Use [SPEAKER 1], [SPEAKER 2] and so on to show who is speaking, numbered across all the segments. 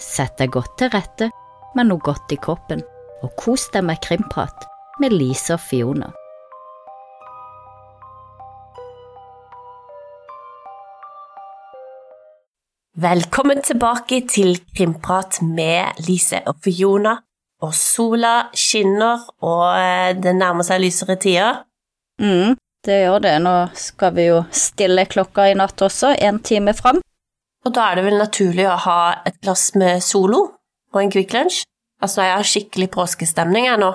[SPEAKER 1] Sett deg godt til rette med noe godt i kroppen, og kos deg med krimprat med Lise og Fiona.
[SPEAKER 2] Velkommen tilbake til Krimprat med Lise og Fiona. Og sola skinner, og eh, det nærmer seg lysere tider.
[SPEAKER 1] mm, det gjør det. Nå skal vi jo stille klokka i natt også, en time fram.
[SPEAKER 2] Og da er det vel naturlig å ha et glass med Solo og en Kvikk Lunsj. Altså, jeg har skikkelig påskestemning jeg nå.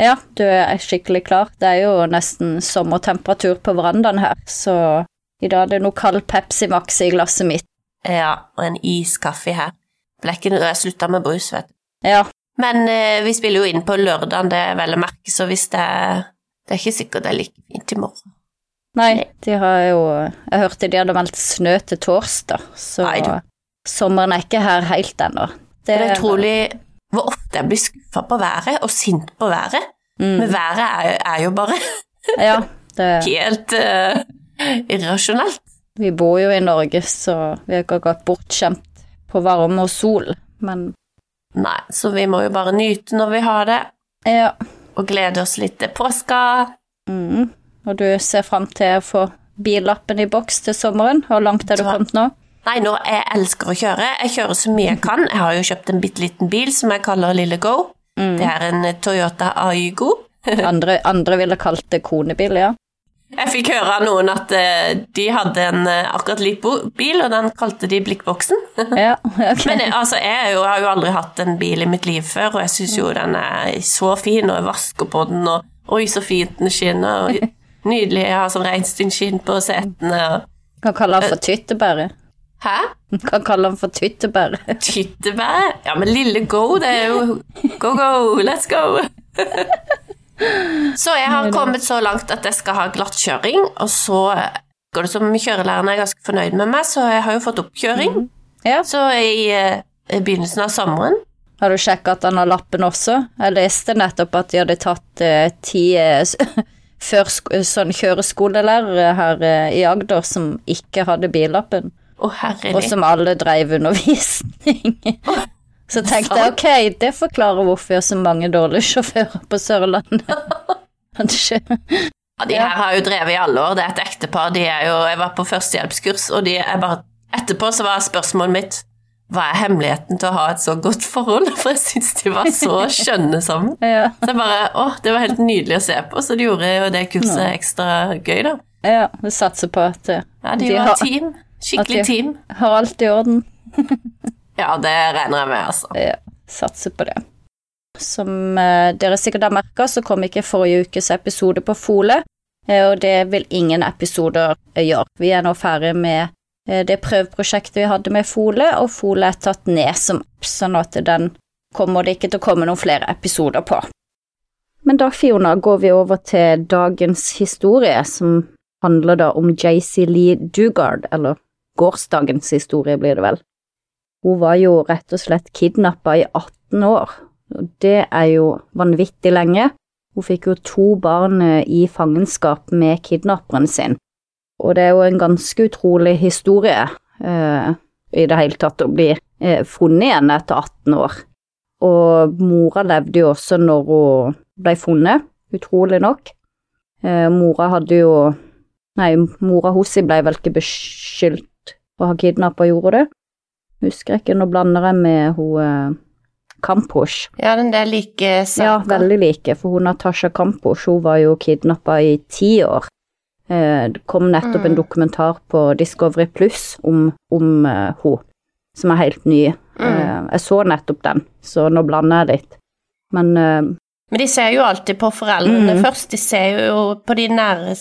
[SPEAKER 1] Ja, du er skikkelig klar. Det er jo nesten sommertemperatur på verandaen her, så i dag er det noe kald Pepsi Max i glasset mitt.
[SPEAKER 2] Ja, og en iskaffe her. Ble ikke noe jeg slutta med brus, vet du.
[SPEAKER 1] Ja,
[SPEAKER 2] Men eh, vi spiller jo inn på lørdagen, det er vel å merke, så hvis det Det er ikke sikkert det er like fint i morgen.
[SPEAKER 1] Nei, de har jo Jeg hørte de hadde meldt snø til torsdag, så
[SPEAKER 2] Nei, du.
[SPEAKER 1] sommeren er ikke her helt ennå.
[SPEAKER 2] Det er utrolig hvor ofte jeg blir skuffa på været, og sint på været.
[SPEAKER 1] Mm.
[SPEAKER 2] Men været er, er jo bare
[SPEAKER 1] Ja, det,
[SPEAKER 2] helt uh, irrasjonelt.
[SPEAKER 1] vi bor jo i Norge, så vi er ikke akkurat bortskjemt på varme og sol, men
[SPEAKER 2] Nei, så vi må jo bare nyte når vi har det,
[SPEAKER 1] ja.
[SPEAKER 2] og glede oss litt til påska.
[SPEAKER 1] Mm. Og du ser fram til å få billappen i boks til sommeren? Hvor langt er du kommet nå?
[SPEAKER 2] Nei, nå jeg elsker å kjøre. Jeg kjører så mye jeg kan. Jeg har jo kjøpt en bitte liten bil som jeg kaller Lille Go.
[SPEAKER 1] Mm.
[SPEAKER 2] Det er en Toyota Aygo.
[SPEAKER 1] Andre, andre ville kalt det konebil, ja.
[SPEAKER 2] Jeg fikk høre av noen at eh, de hadde en eh, akkurat lik bil, og den kalte de Blikkboksen.
[SPEAKER 1] ja ok.
[SPEAKER 2] Men eh, altså, jeg jo, har jo aldri hatt en bil i mitt liv før, og jeg syns jo den er så fin, og jeg vasker på den, og oi, så fint den skinner, og nydelig. Jeg har sånn reinsdyrskinn på setene. og-
[SPEAKER 1] Kan kalle han for tyttebæret.
[SPEAKER 2] Hæ?
[SPEAKER 1] Kan kalle han for tyttebæret.
[SPEAKER 2] Tyttebæret? Ja, men lille go, det er jo go, go, let's go. Så jeg har kommet så langt at jeg skal ha glattkjøring, og så går det som kjørelæreren er ganske fornøyd med meg, så jeg har jo fått oppkjøring.
[SPEAKER 1] Ja.
[SPEAKER 2] Så i, eh, i begynnelsen av sommeren
[SPEAKER 1] Har du sjekka at han har lappen også? Jeg leste nettopp at de hadde tatt eh, ti eh, før sånn kjøreskolelærere her eh, i Agder som ikke hadde billappen,
[SPEAKER 2] Oh,
[SPEAKER 1] og som alle drev undervisning. Så tenkte jeg ok, det forklarer hvorfor vi har så mange dårlige sjåfører på Sørlandet. Kanskje.
[SPEAKER 2] Ja, de her har jo drevet i alle år, det er et ektepar. De er jo, jeg var på førstehjelpskurs, og de er bare Etterpå så var spørsmålet mitt hva er hemmeligheten til å ha et så godt forhold? For jeg syns de var så skjønne sammen.
[SPEAKER 1] Ja,
[SPEAKER 2] Så jeg bare, å, Det var helt nydelig å se på, så de gjorde jo det kurset ekstra gøy, da.
[SPEAKER 1] ja, vi satser på at eh,
[SPEAKER 2] Ja, de,
[SPEAKER 1] De
[SPEAKER 2] var team. Skikkelig
[SPEAKER 1] at de-
[SPEAKER 2] team.
[SPEAKER 1] har alt i orden.
[SPEAKER 2] Ja, det regner jeg med, altså.
[SPEAKER 1] Ja, satser på det. Som eh, dere sikkert har merka, så kom ikke forrige ukes episode på Fole, eh, og det vil ingen episoder gjøre. Vi er nå ferdig med det prøveprosjektet vi hadde med Fole, og Fole er tatt ned som app, sånn at den kommer det ikke til å komme noen flere episoder på. Men da, Fiona, går vi over til dagens historie, som handler da om JC Lee Dugard, eller gårsdagens historie blir det vel. Hun var jo rett og slett kidnappa i 18 år, og det er jo vanvittig lenge. Hun fikk jo to barn eh, i fangenskap med kidnapperen sin, og det er jo en ganske utrolig historie eh, i det hele tatt å bli eh, funnet igjen etter 18 år. Og mora levde jo også når hun ble funnet, utrolig nok. Eh, mora hadde jo Nei, mora hennes ble vel ikke beskyldt for å ha kidnappa, gjorde det? Husker ikke, nå blander jeg med hun eh, Kampusch.
[SPEAKER 2] Ja, den der like
[SPEAKER 1] Ja, veldig like, for hun Natasha Kampusch, hun var jo kidnappa i ti år. Eh, Det kom nettopp en dokumentar på Discovery Pluss om, om uh, hun, som er helt ny. Eh, Jeg så nettopp den, så nå blander jeg litt. Men uh,
[SPEAKER 2] Men de ser jo alltid på foreldrene
[SPEAKER 1] Mm.
[SPEAKER 2] først. De ser jo på de nære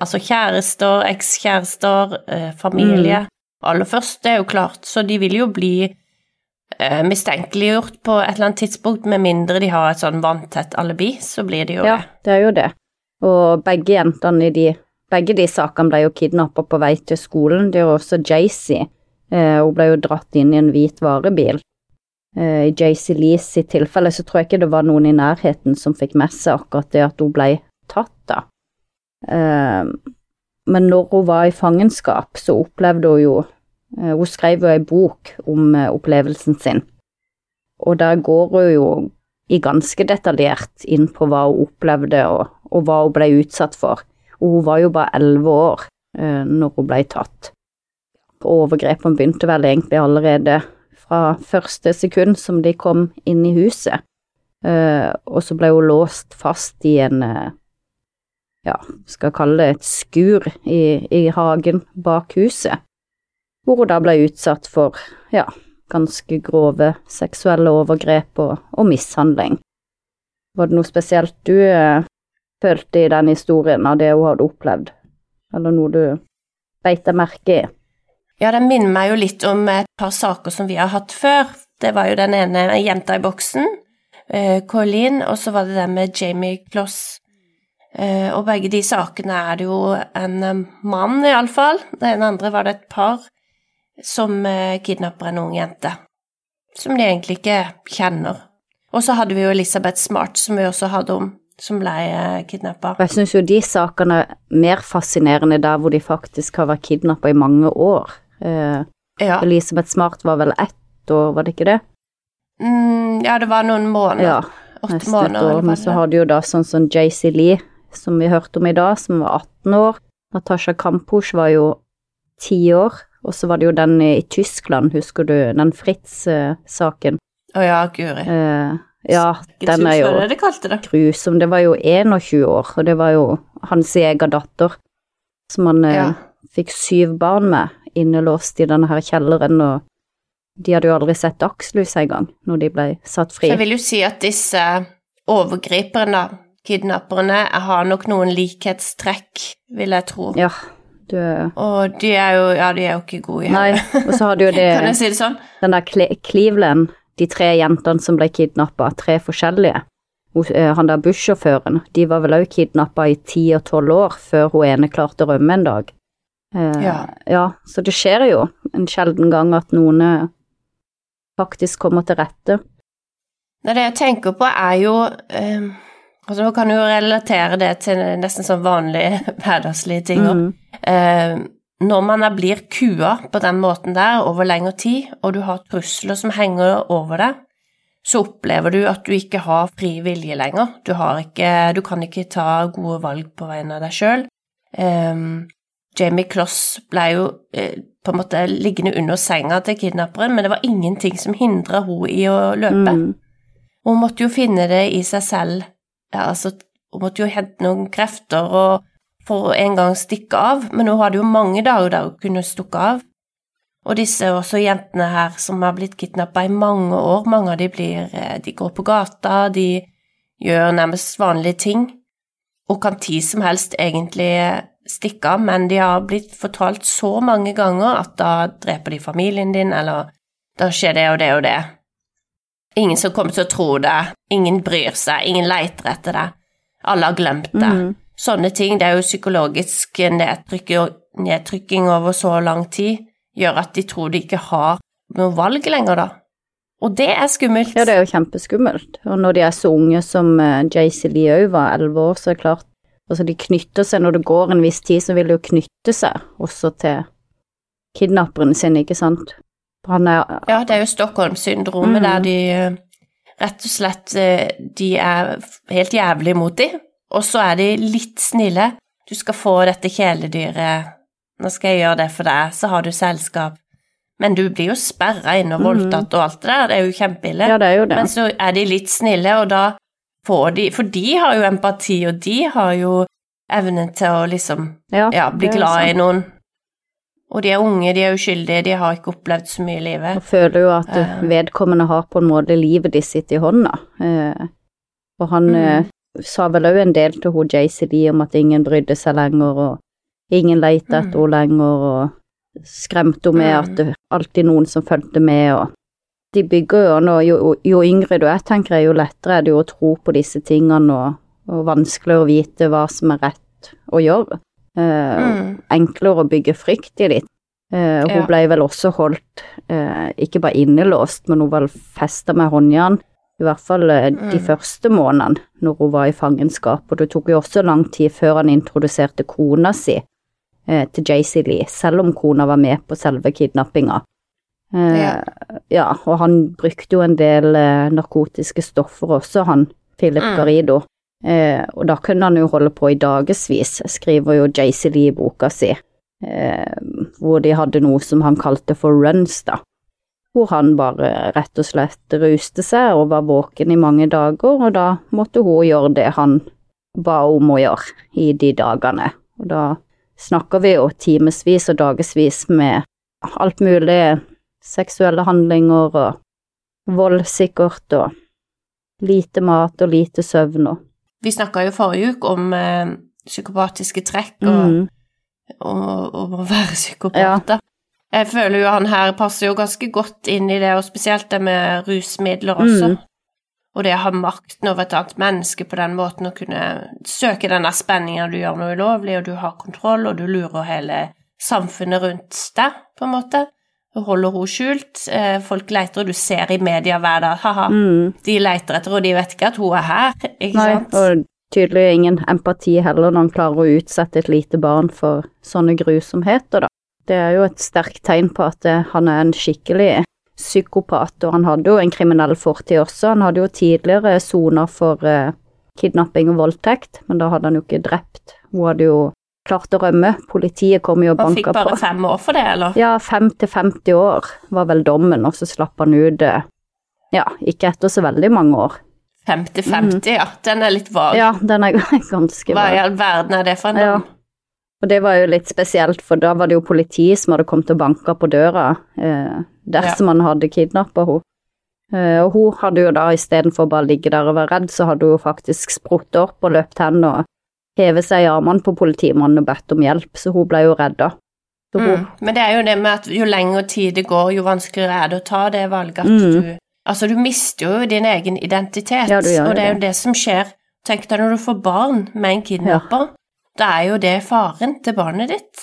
[SPEAKER 2] Altså kjærester, ekskjærester, familie.
[SPEAKER 1] Mm.
[SPEAKER 2] Aller først, det er jo klart. Så de vil jo bli mistenkeliggjort på et eller annet tidspunkt, med mindre de har et sånn vanntett alibi, så blir de jo
[SPEAKER 1] ja,
[SPEAKER 2] det.
[SPEAKER 1] det er jo det. Og begge jentene i de Begge de sakene ble jo kidnappa på vei til skolen. Det gjorde også Jaycee. Eh, hun ble jo dratt inn i en hvit varebil. Eh, I Jaycee Lees sitt tilfelle så tror jeg ikke det var noen i nærheten som fikk med seg akkurat det at hun ble tatt, da. Eh, men når hun var i fangenskap, så opplevde hun jo Eh, hun skrev jo ei bok om eh, opplevelsen sin, og der går hun jo i ganske detaljert inn på hva hun opplevde og, og hva hun ble utsatt for. Og hun var jo bare elleve år eh, når hun ble tatt. Overgrepene begynte vel egentlig allerede fra første sekund som de kom inn i huset. Eh, og så ble hun låst fast i en eh, ja, skal kalle det et skur i, i hagen bak huset hvor hun da ble utsatt for, ja, ganske grove seksuelle overgrep og, og mishandling. Var det noe spesielt du eh, følte i den historien av det hun hadde opplevd, eller noe du beit deg merke i?
[SPEAKER 2] Ja, den minner meg jo litt om et par saker som vi har hatt før. Det var jo den ene jenta i boksen, uh, Colleen, og så var det den med Jamie Kloss. Uh, og begge de sakene er det jo en uh, mann, iallfall. Den andre var det et par som uh, kidnapper en ung jente, som de egentlig ikke kjenner. Og så hadde vi jo Elisabeth Smart, som vi også hadde om, som ble eh, kidnappa.
[SPEAKER 1] Jeg syns jo de sakene er mer fascinerende der hvor de faktisk har vært kidnappa i mange år. Eh, ja. Elisabeth Smart var vel ett år, var det ikke det?
[SPEAKER 2] Mm, ja, det var noen måneder. Ja, Åtte måneder.
[SPEAKER 1] År, men så har du jo da sånn som JC Lee, som vi hørte om i dag, som var 18 år. Natasha Kampusch var jo ti år. Og så var det jo den i, Tyskland, husker du, den Fritz-saken.
[SPEAKER 2] Å oh, ja, guri.
[SPEAKER 1] Uh, ja, den er jo det det. grusom. Det var jo 21 år, og det var jo hans egen datter som han uh, ja. fikk syv barn med, innelåst i denne her kjelleren, og de hadde jo aldri sett dagslys engang når de ble satt fri.
[SPEAKER 2] Så jeg vil jo si at disse overgriperne, kidnapperne, har nok noen likhetstrekk, vil jeg tro.
[SPEAKER 1] Ja,
[SPEAKER 2] du, og de er jo Ja, de er jo ikke gode i
[SPEAKER 1] igjen. Nei, og så har du jo det
[SPEAKER 2] Kan jeg si det sånn?
[SPEAKER 1] Den der Cleveland, de tre jentene som ble kidnappa, tre forskjellige. Eh, han der bussjåføren, de var vel òg kidnappa i ti og tolv år før hun ene klarte å rømme en dag. Eh, ja. ja, så det skjer jo en sjelden gang at noen eh, faktisk kommer til rette.
[SPEAKER 2] Nei, det jeg tenker på er jo eh, Altså, Nå kan du jo relatere det til nesten sånn vanlige hverdagslige ting. Mm. Eh, når man blir kua på den måten der over lengre tid, og du har trusler som henger over deg, så opplever du at du ikke har fri vilje lenger. Du, ikke, du kan ikke ta gode valg på vegne av deg sjøl. Um, Jamie Kloss ble jo eh, på en måte liggende under senga til kidnapperen, men det var ingenting som hindra hun i å løpe. Mm. Hun måtte jo finne det i seg selv ja, altså, hun måtte jo hente noen krefter og for å en gang stikke av, men hun hadde jo mange dager der hun kunne stukke av. Og disse også jentene her som har blitt kidnappa i mange år, mange av de blir eh, De går på gata, de gjør nærmest vanlige ting, og kan tid som helst egentlig stikke av, men de har blitt fortalt så mange ganger at da dreper de familien din, eller da skjer det og det og det. Ingen som kommer til å tro det, ingen bryr seg, ingen leiter etter det. Alle har glemt det. Mm. Sånne ting, det er jo psykologisk nedtrykking over så lang tid, gjør at de tror de ikke har noe valg lenger, da. Og det er skummelt.
[SPEAKER 1] Ja, det er jo kjempeskummelt. Og når de er så unge som uh, JC Lee òg var, elleve år, så er det klart Altså, de knytter seg Når det går en viss tid, så vil de jo knytte seg også til kidnapperen sin, ikke sant?
[SPEAKER 2] Er, ja, det er jo Stockholm-syndromet, mm. der de eh, rett og slett eh, De er helt jævlig mot dem, og så er de litt snille. Du skal få dette kjæledyret, nå skal jeg gjøre det for deg, så har du selskap. Men du blir jo sperra inne og mhm. voldtatt og alt det der, det er jo kjempeille.
[SPEAKER 1] Ja, det er jo det.
[SPEAKER 2] Men så er de litt snille, og da får de For de har jo empati, og de har jo evnen til å liksom ja, ja bli glad i noen. Og de er unge, de er uskyldige, de har ikke opplevd så mye i livet.
[SPEAKER 1] Og føler jo at uh, vedkommende har på en måte livet de sitt i hånda. Uh, og han mm. Sa vel òg en del til hun Lee, om at ingen brydde seg lenger, og ingen lette etter mm. henne lenger, og skremte henne med at det alltid noen som fulgte med, og de bygger jo nå, jo, jo yngre du er, tenker jeg, jo lettere er det jo å tro på disse tingene, og, og vanskeligere å vite hva som er rett å gjøre. Uh, mm. Enklere å bygge frykt i litt. Uh, hun ja. ble vel også holdt uh, ikke bare innelåst, men hun var festa med håndjern. I hvert fall mm. de første månedene når hun var i fangenskap. Og det tok jo også lang tid før han introduserte kona si eh, til JC Lee, selv om kona var med på selve kidnappinga. Eh,
[SPEAKER 2] Ja.
[SPEAKER 1] ja, og han brukte jo en del eh, narkotiske stoffer også, han Philip
[SPEAKER 2] Mm.
[SPEAKER 1] Garrido. Eh, og da kunne han jo holde på i dagevis, skriver jo JC Lee i boka si, eh, hvor de hadde noe som han kalte for runs, da. Hvor han bare rett og slett ruste seg og var våken i mange dager, og da måtte hun gjøre det han ba om å gjøre i de dagene. Og da snakker vi jo timevis og dagevis med alt mulig seksuelle handlinger og vold sikkert, og lite mat og lite søvn og
[SPEAKER 2] Vi snakka jo forrige uke om eh, psykopatiske trekk og,
[SPEAKER 1] mm,
[SPEAKER 2] og, og å være psykopat, da. Jeg føler jo han her passer jo ganske godt inn i det, og spesielt det med rusmidler også.
[SPEAKER 1] Mm.
[SPEAKER 2] Og det å ha makten over et annet menneske på den måten, å kunne søke den der spenninga du gjør noe ulovlig, og du har kontroll, og du lurer hele samfunnet rundt deg, på en måte. Og holder henne skjult. Eh, Folk leter, og du ser i media hver dag, ha-ha,
[SPEAKER 1] mm.
[SPEAKER 2] de leter etter, og de vet ikke at hun er her, ikke
[SPEAKER 1] Nei,
[SPEAKER 2] sant?
[SPEAKER 1] og tydelig ingen empati heller når han klarer å utsette et lite barn for sånne grusomheter, da. Det er jo et sterkt tegn på at eh, han er en skikkelig psykopat, og han hadde jo en kriminell fortid også. Han hadde jo tidligere soner for eh, kidnapping og voldtekt, men da hadde han jo ikke drept. Hun hadde jo klart å rømme. Politiet kom jo og
[SPEAKER 2] Han fikk bare fem år for det, eller?
[SPEAKER 1] Ja, fem til 50 år var vel dommen, og så slapp han ut eh, ja, ikke etter så veldig mange år.
[SPEAKER 2] 50-50, ja. Den er litt vag.
[SPEAKER 1] Mm. Ja, den er ganske
[SPEAKER 2] Hva i all verden er det for en
[SPEAKER 1] Ja. Og det var jo litt spesielt, for da var det jo politiet som hadde kommet og banka på døra eh, dersom han hadde kidnappa henne. Eh, og hun hadde jo da istedenfor bare ligge der og være redd, så hadde hun faktisk sprutt opp og løpt hen og hevet seg i armene på politimannen og bedt om hjelp, så hun ble jo redda. Hun,
[SPEAKER 2] Mm. Men det er jo det med at jo lengre tid det går, jo vanskeligere er det å ta det valget at
[SPEAKER 1] Mm.
[SPEAKER 2] du Altså, du mister jo din egen identitet,
[SPEAKER 1] Ja,
[SPEAKER 2] og det er jo det som skjer. Tenk deg når du får barn med en kidnapper. Da er jo det faren til barnet ditt.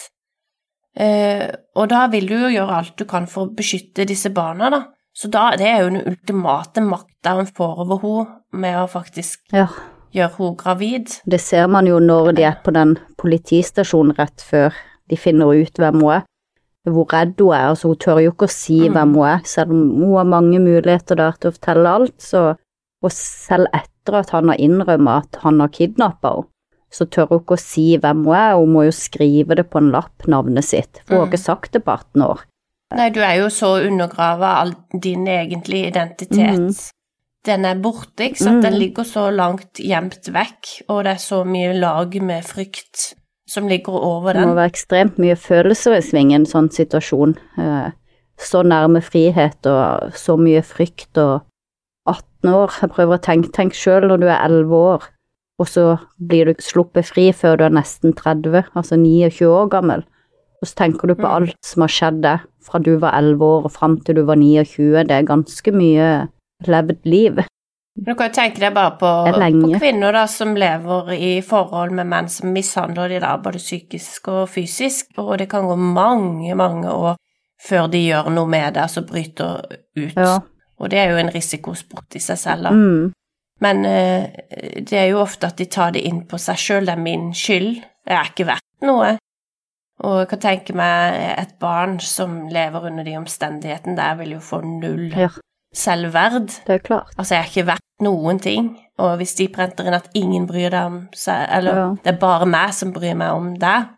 [SPEAKER 2] Eh, og da vil du jo gjøre alt du kan for å beskytte disse barna, da. Så da, det er jo den ultimate makta han får over henne med å faktisk
[SPEAKER 1] ja,
[SPEAKER 2] gjøre henne gravid.
[SPEAKER 1] det ser man jo når de er på den politistasjonen rett før de finner ut hvem hun er. Hvor redd hun er, altså hun tør jo ikke å si
[SPEAKER 2] Mm.
[SPEAKER 1] hvem hun er, selv om hun har mange muligheter der til å fortelle alt, så Og selv etter at han har innrømmet at han har kidnappa henne, så tør hun ikke å si hvem hun er, hun må jo skrive det på en lapp, navnet sitt, for hun har
[SPEAKER 2] Mm.
[SPEAKER 1] ikke sagt det på 18 år.
[SPEAKER 2] Nei, du er jo så undergrava all din egentlige identitet.
[SPEAKER 1] Mm.
[SPEAKER 2] Den er borte, ikke sant. Den
[SPEAKER 1] Mhm.
[SPEAKER 2] ligger så langt gjemt vekk, og det er så mye lag med frykt som ligger over den.
[SPEAKER 1] Det må være ekstremt mye følelser i sving i en sånn situasjon. Eh, Så nærme frihet og så mye frykt og 18 år. Jeg prøver å tenke, tenk sjøl når du er 11 år, og så blir du sluppet fri før du er nesten 30, altså 29 år gammel. Og så tenker du på
[SPEAKER 2] Mm.
[SPEAKER 1] alt som har skjedd deg fra du var 11 år og fram til du var 29. Det er ganske mye levd liv.
[SPEAKER 2] Du kan jo tenke deg bare på, på kvinner da, som lever i forhold med menn som mishandler de da, både psykisk og fysisk, og det kan gå mange, mange år før de gjør noe med det, altså bryter ut.
[SPEAKER 1] Ja.
[SPEAKER 2] Og det er jo en risikosport i seg selv, da.
[SPEAKER 1] Mm.
[SPEAKER 2] Men eh, det er jo ofte at de tar det inn på seg sjøl, det er min skyld, jeg er ikke verdt noe. Og jeg kan tenke meg et barn som lever under de omstendighetene der, vil jo få null
[SPEAKER 1] Ja,
[SPEAKER 2] selvverd.
[SPEAKER 1] det er klart.
[SPEAKER 2] Altså, jeg er ikke verdt noen ting. Og hvis de prenter inn at ingen bryr deg om seg, eller
[SPEAKER 1] Ja.
[SPEAKER 2] det er bare meg som bryr meg om deg,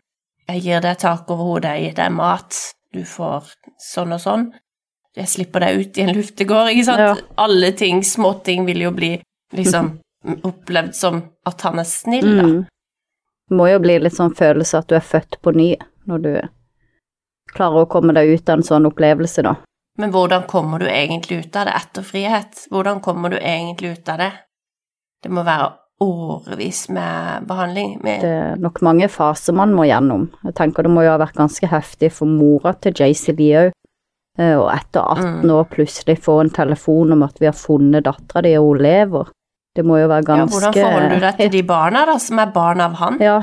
[SPEAKER 2] jeg gir deg tak over hodet, jeg gir deg mat, du får sånn og sånn, jeg slipper deg ut i en luftegård, ikke sant?
[SPEAKER 1] Ja.
[SPEAKER 2] Alle ting, småting, vil jo bli liksom opplevd som at han er snill, da.
[SPEAKER 1] Mm. Det må jo bli litt sånn følelse at du er født på ny, når du klarer å komme deg ut av en sånn opplevelse, da.
[SPEAKER 2] Men hvordan kommer du egentlig ut av det etter frihet? Hvordan kommer du egentlig ut av det? Det må være årevis med behandling. Med,
[SPEAKER 1] Det er nok mange faser man må gjennom. Jeg tenker det må jo ha vært ganske heftig for mora til JC Lee òg. Og etter 18
[SPEAKER 2] Mm.
[SPEAKER 1] år plutselig få en telefon om at vi har funnet dattera di, og hun lever. Det må jo være ganske ja,
[SPEAKER 2] hvordan forholder du deg til de barna, da, som er barn av han?
[SPEAKER 1] Ja,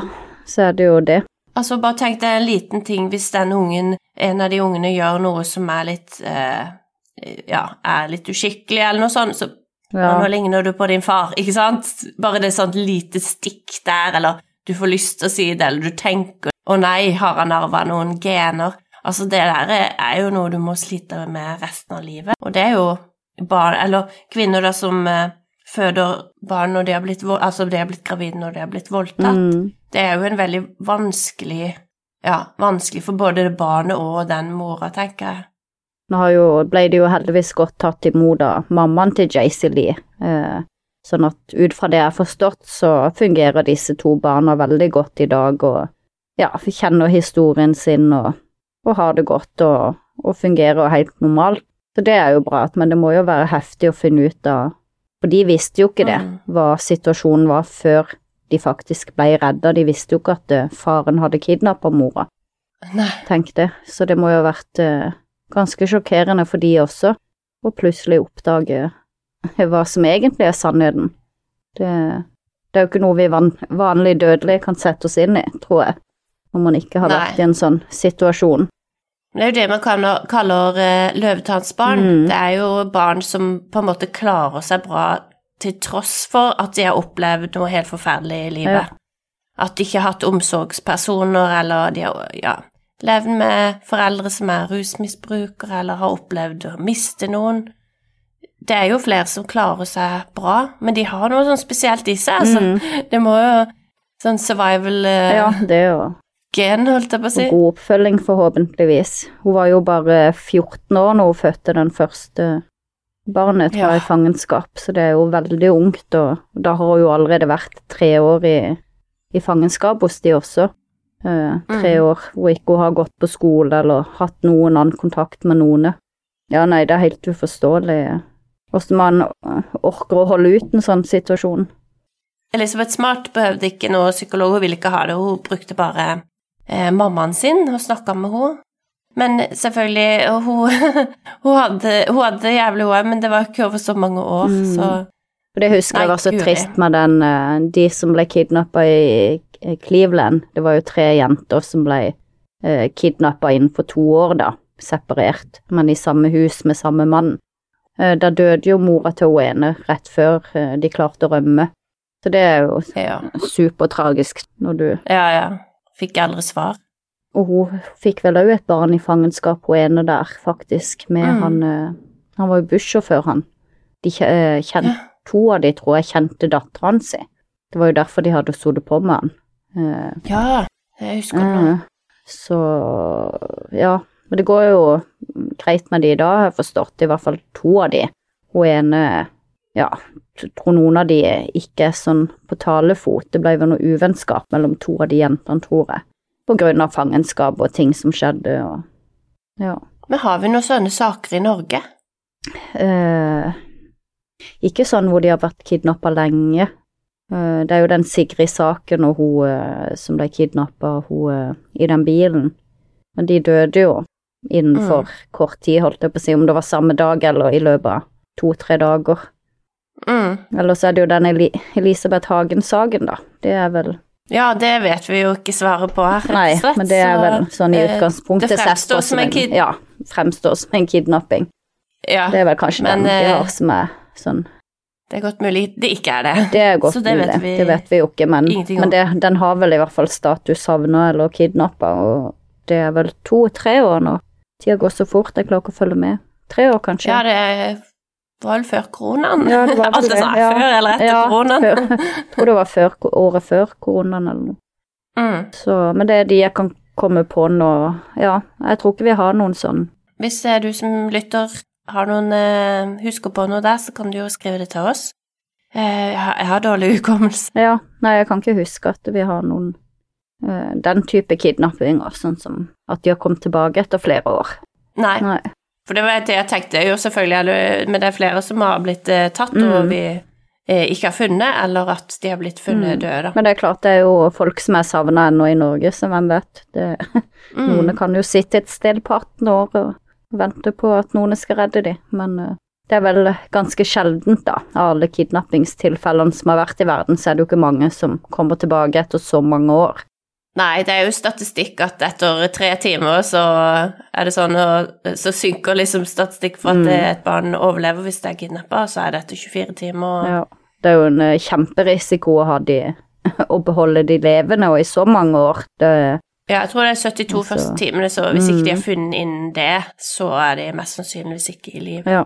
[SPEAKER 1] så er det jo det.
[SPEAKER 2] Altså, bare tenk deg en liten ting hvis den ungen, en av de ungene gjør noe som er litt eh, Ja, er litt uskikkelig, eller noe sånt, så
[SPEAKER 1] Ja.
[SPEAKER 2] nå ligner du på din far, ikke sant? Bare det sånt lite stikk der, eller du får lyst til å si det, eller du tenker Å nei, har han arva noen gener? Altså, det der er, er jo noe du må slite med resten av livet. Og det er jo barn, eller kvinner da som eh, føder barn når de har blitt, altså de har blitt gravide når de har blitt voldtatt.
[SPEAKER 1] Mm.
[SPEAKER 2] Det er jo en veldig vanskelig Ja, vanskelig for både det barnet og den mora, tenker jeg.
[SPEAKER 1] Nå har jo, ble det jo heldigvis godt tatt imot av mammaen til JC Lee, eh, sånn at ut fra det jeg har forstått, så fungerer disse to barna veldig godt i dag, og ja, kjenner historien sin og, og har det godt og, og fungerer helt normalt. Så det er jo bra, men det må jo være heftig å finne ut av, for de visste jo ikke det,
[SPEAKER 2] Mm.
[SPEAKER 1] hva situasjonen var før de faktisk ble redda, de visste jo ikke at eh, faren hadde kidnappa mora
[SPEAKER 2] Nei.
[SPEAKER 1] tenk det. Så det må jo ha vært eh, ganske sjokkerende for de også, å plutselig oppdage hva som egentlig er sannheten. Det, det er jo ikke noe vi van, vanlig dødelige kan sette oss inn i, tror jeg, når man ikke har
[SPEAKER 2] Nei.
[SPEAKER 1] vært i en sånn situasjon.
[SPEAKER 2] Det er jo det man kaller, kaller eh, løvetannsbarn.
[SPEAKER 1] Mm.
[SPEAKER 2] Det er jo barn som på en måte klarer seg bra til tross for at de har opplevd noe helt forferdelig i livet. At de ikke har hatt omsorgspersoner, eller de har ja, levd med foreldre som er rusmisbrukere, eller har opplevd å miste noen. Det er jo flere som klarer seg bra, men de har noe sånn spesielt i seg. Altså. Det må jo Sånn survival-gen,
[SPEAKER 1] Ja, det er jo
[SPEAKER 2] holdt jeg på å si.
[SPEAKER 1] god oppfølging, forhåpentligvis. Hun var jo bare 14 år når hun fødte den første barnet, tror jeg,
[SPEAKER 2] Ja.
[SPEAKER 1] i fangenskap, så det er jo veldig ungt, og da har hun jo allerede vært tre år i, i fangenskap hos de også. Uh, tre
[SPEAKER 2] Mm.
[SPEAKER 1] år hvor ikke hun har gått på skole eller hatt noen annen kontakt med noen. Ja, nei, det er helt uforståelig hvordan man eh, orker å holde ut en sånn situasjon.
[SPEAKER 2] Elisabeth Smart behøvde ikke noe psykolog, hun ville ikke ha det, hun brukte bare eh, mammaen sin og snakka med henne. Men selvfølgelig, hun, hun, hadde, hun hadde jævlig òg, men det var ikke over så mange år,
[SPEAKER 1] Mm.
[SPEAKER 2] så
[SPEAKER 1] For det husker jeg var så
[SPEAKER 2] Guri.
[SPEAKER 1] trist med den, eh, de som ble kidnappa i Cleveland. Det var jo tre jenter som ble uh, kidnappa innenfor to år, da, separert, men i samme hus med samme mann. Eh, da døde jo mora til hun ene rett før eh, de klarte å rømme. Så det er jo
[SPEAKER 2] ja.
[SPEAKER 1] supertragisk når du
[SPEAKER 2] Ja, ja. Fikk aldri svar.
[SPEAKER 1] Og hun fikk vel òg et barn i fangenskap, hun ene der, faktisk, med
[SPEAKER 2] Mm.
[SPEAKER 1] han eh, Han var jo bussjåfør, han. De eh, kjente. To av de tror jeg kjente datteren sin. Det var jo derfor de hadde sittet på med han. Eh,
[SPEAKER 2] Ja, jeg husker det nå.
[SPEAKER 1] så ja. Men det går jo greit med de i dag, har jeg forstått. I hvert fall to av de. Hun ene ja, jeg tror noen av de ikke er sånn på talefot. Det ble vel noe uvennskap mellom to av de jentene, tror jeg. På grunn av fangenskap og ting som skjedde og ja.
[SPEAKER 2] Men har vi noen sånne saker i Norge?
[SPEAKER 1] Eh, ikke sånn hvor de har vært kidnappa lenge. Eh, det er jo den Sigrid-saken og hun eh, som ble kidnappa, hun eh, i den bilen. Men de døde jo innenfor kort tid, holdt jeg på å si, om det var samme dag eller i løpet av to-tre dager.
[SPEAKER 2] Mm.
[SPEAKER 1] så er det jo den Eli Elisabeth Hagen-saken, da. Det er vel
[SPEAKER 2] Ja, det vet vi jo ikke svaret på her, rett
[SPEAKER 1] Nei,
[SPEAKER 2] og slett.
[SPEAKER 1] men det er vel sånn i
[SPEAKER 2] eh,
[SPEAKER 1] utgangspunktet
[SPEAKER 2] det fremstår som en kid-
[SPEAKER 1] Ja, fremstår som en kidnapping.
[SPEAKER 2] Ja,
[SPEAKER 1] Det er vel kanskje
[SPEAKER 2] Men,
[SPEAKER 1] den de
[SPEAKER 2] eh,
[SPEAKER 1] har som er sånn
[SPEAKER 2] det er godt mulig det ikke er det.
[SPEAKER 1] Det er godt
[SPEAKER 2] Så det
[SPEAKER 1] mulig,
[SPEAKER 2] vet vi
[SPEAKER 1] det vet vi jo ikke, men, men det, den har vel i hvert fall status savna eller kidnappa, og det er vel to-tre år nå. Tida går så fort, jeg klarer ikke å følge med. Tre år, kanskje?
[SPEAKER 2] Ja, det var vel før koronaen.
[SPEAKER 1] Ja, det var
[SPEAKER 2] Alt
[SPEAKER 1] jeg
[SPEAKER 2] sa
[SPEAKER 1] ja.
[SPEAKER 2] før eller etter
[SPEAKER 1] Ja,
[SPEAKER 2] koronaen.
[SPEAKER 1] før- Jeg tror det var før, året før koronaen eller noe.
[SPEAKER 2] Mm.
[SPEAKER 1] Så, men det er de jeg kan komme på nå. Ja, jeg tror ikke vi har noen sånn
[SPEAKER 2] Hvis eh, du som lytter har noen eh, husker på noe der, så kan du jo skrive det til oss. Eh, jeg, har, jeg har dårlig hukommelse.
[SPEAKER 1] Ja, nei, jeg kan ikke huske at vi har noen eh, den type kidnappinger, sånn som at de har kommet tilbake etter flere år.
[SPEAKER 2] Nei,
[SPEAKER 1] Nei.
[SPEAKER 2] For det var det jeg tenkte jo selvfølgelig, men det er flere som har blitt eh, tatt,
[SPEAKER 1] Mm.
[SPEAKER 2] og vi eh, ikke har funnet, eller at de har blitt funnet
[SPEAKER 1] Mm.
[SPEAKER 2] døde, da.
[SPEAKER 1] Men det er klart det er jo folk som er savna ennå i Norge, så hvem vet. Det,
[SPEAKER 2] Mm.
[SPEAKER 1] Noen kan jo sitte et sted på 18 år og vente på at noen skal redde dem, men eh, det er vel ganske sjeldent, da. Av alle kidnappingstilfellene som har vært i verden, så er det jo ikke mange som kommer tilbake etter så mange år.
[SPEAKER 2] Nei, det er jo statistikk at etter tre timer så er det sånn, og så synker liksom statistikk for at
[SPEAKER 1] Mm.
[SPEAKER 2] et barn overlever hvis det er kidnappa, så er det etter 24 timer.
[SPEAKER 1] Ja. Det er jo en eh, kjemperisiko å ha de å beholde de levende, og i så mange år. Det,
[SPEAKER 2] Ja, jeg tror det er 72
[SPEAKER 1] Altså,
[SPEAKER 2] første timene, så hvis ikke de har
[SPEAKER 1] mm.
[SPEAKER 2] funnet inn det, så er de mest sannsynligvis ikke i live.
[SPEAKER 1] Ja.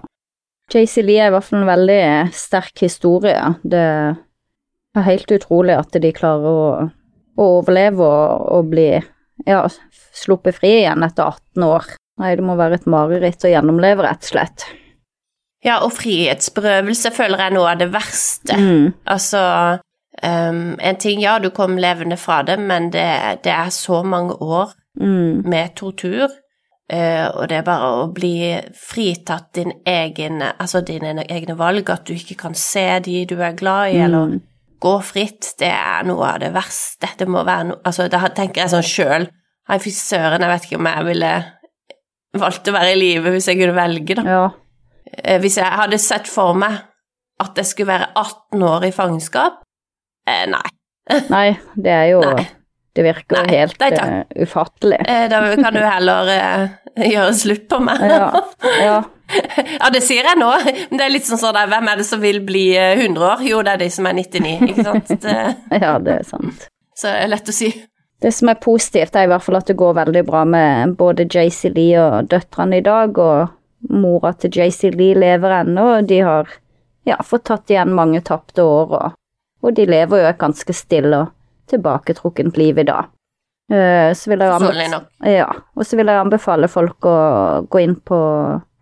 [SPEAKER 1] JC Lee er i hvert fall en veldig sterk historie. Det er helt utrolig at de klarer å, å overleve og, og bli ja, sluppet fri igjen etter 18 år. Nei, det må være et mareritt å gjennomleve, rett og slett.
[SPEAKER 2] Ja, og frihetsberøvelse føler jeg er noe av det verste.
[SPEAKER 1] Mm.
[SPEAKER 2] Altså, um, en ting, ja, du kom levende fra det, men det, det er så mange år
[SPEAKER 1] Mm.
[SPEAKER 2] med tortur, Uh, og det er bare å bli fritatt din egen, altså dine egne valg, at du ikke kan se de du er glad i, eller
[SPEAKER 1] Mm.
[SPEAKER 2] Gå fritt, det er noe av det verste. Det må være noe Altså, da tenker jeg sånn sjøl Nei, fy søren, jeg vet ikke om jeg ville valgt å være i live hvis jeg kunne velge, da.
[SPEAKER 1] Ja.
[SPEAKER 2] Eh, Hvis jeg hadde sett for meg at jeg skulle være 18 år i fangenskap, eh, nei.
[SPEAKER 1] Nei, det er jo
[SPEAKER 2] Nei.
[SPEAKER 1] Det virker jo helt
[SPEAKER 2] nei
[SPEAKER 1] eh, ufattelig.
[SPEAKER 2] Eh, Da kan du heller uh, gjøre slutt på meg.
[SPEAKER 1] Ja, ja.
[SPEAKER 2] Ja, det sier jeg nå, men det er litt sånn sånn der, hvem er det som vil bli eh, 100 år? Jo, det er de som er 99, ikke sant? Det,
[SPEAKER 1] ja, det er sant.
[SPEAKER 2] så det er lett å si.
[SPEAKER 1] Det som er positivt, er i hvert fall at det går veldig bra med både JC Lee og døtrene i dag, og mora til JC Lee lever ennå, og de har ja, fått tatt igjen mange tapte år, og, og de lever jo et ganske stille og tilbaketrukkent liv i dag. Eh, Så vil jeg anbefale, ja, og så vil jeg anbefale folk å gå inn på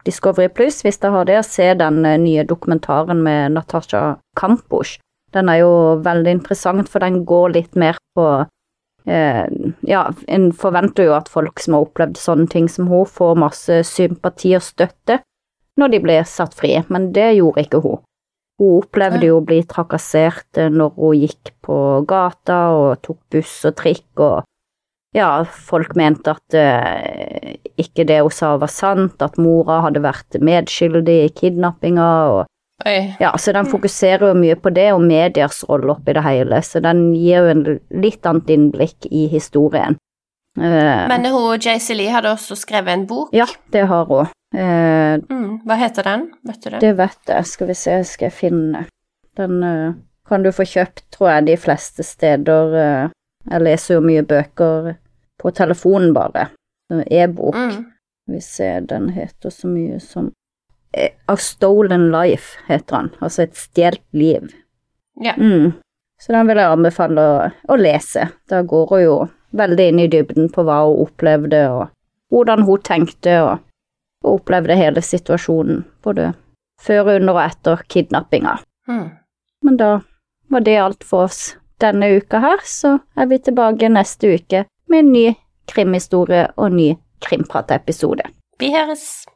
[SPEAKER 1] Discovery Plus hvis dere har det, se den eh, nye dokumentaren med Natasha Kampusch. Den er jo veldig interessant, for den går litt mer på eh, Ja, en forventer jo at folk som har opplevd sånne ting som hun, får masse sympati og støtte når de blir satt fri, men det gjorde ikke hun. Hun opplevde jo å bli trakassert eh, når hun gikk på gata og tok buss og trikk, og ja, folk mente at uh, ikke det hun sa var sant, at mora hadde vært medskyldig i kidnappinga, og
[SPEAKER 2] Oi.
[SPEAKER 1] ja, så den fokuserer jo mye på det og mediers rolle oppi det hele, så den gir jo en litt annet innblikk i historien. Uh,
[SPEAKER 2] Men hun, JC Lee hadde også skrevet en bok.
[SPEAKER 1] ja, det har hun. Uh,
[SPEAKER 2] Mm, hva heter den? Vet du det?
[SPEAKER 1] det vet jeg, skal vi se, skal jeg finne. Den kan du få kjøpt, tror jeg, de fleste steder. Jeg leser jo mye bøker på telefonen bare, e-bok.
[SPEAKER 2] Mm.
[SPEAKER 1] Vi ser den heter så mye som eh, A Stolen Life heter den, altså et stjålet liv.
[SPEAKER 2] Ja.
[SPEAKER 1] Mm. Så den vil jeg anbefale å, å lese. Da går hun jo veldig inn i dybden på hva hun opplevde, og hvordan hun tenkte, og, og opplevde hele situasjonen, både før, under og etter kidnappinga.
[SPEAKER 2] Mm.
[SPEAKER 1] Men da var det alt for oss denne uka her, så er vi tilbake neste uke med en ny krimhistorie og en ny Krimprat-episode.
[SPEAKER 2] Vi høres.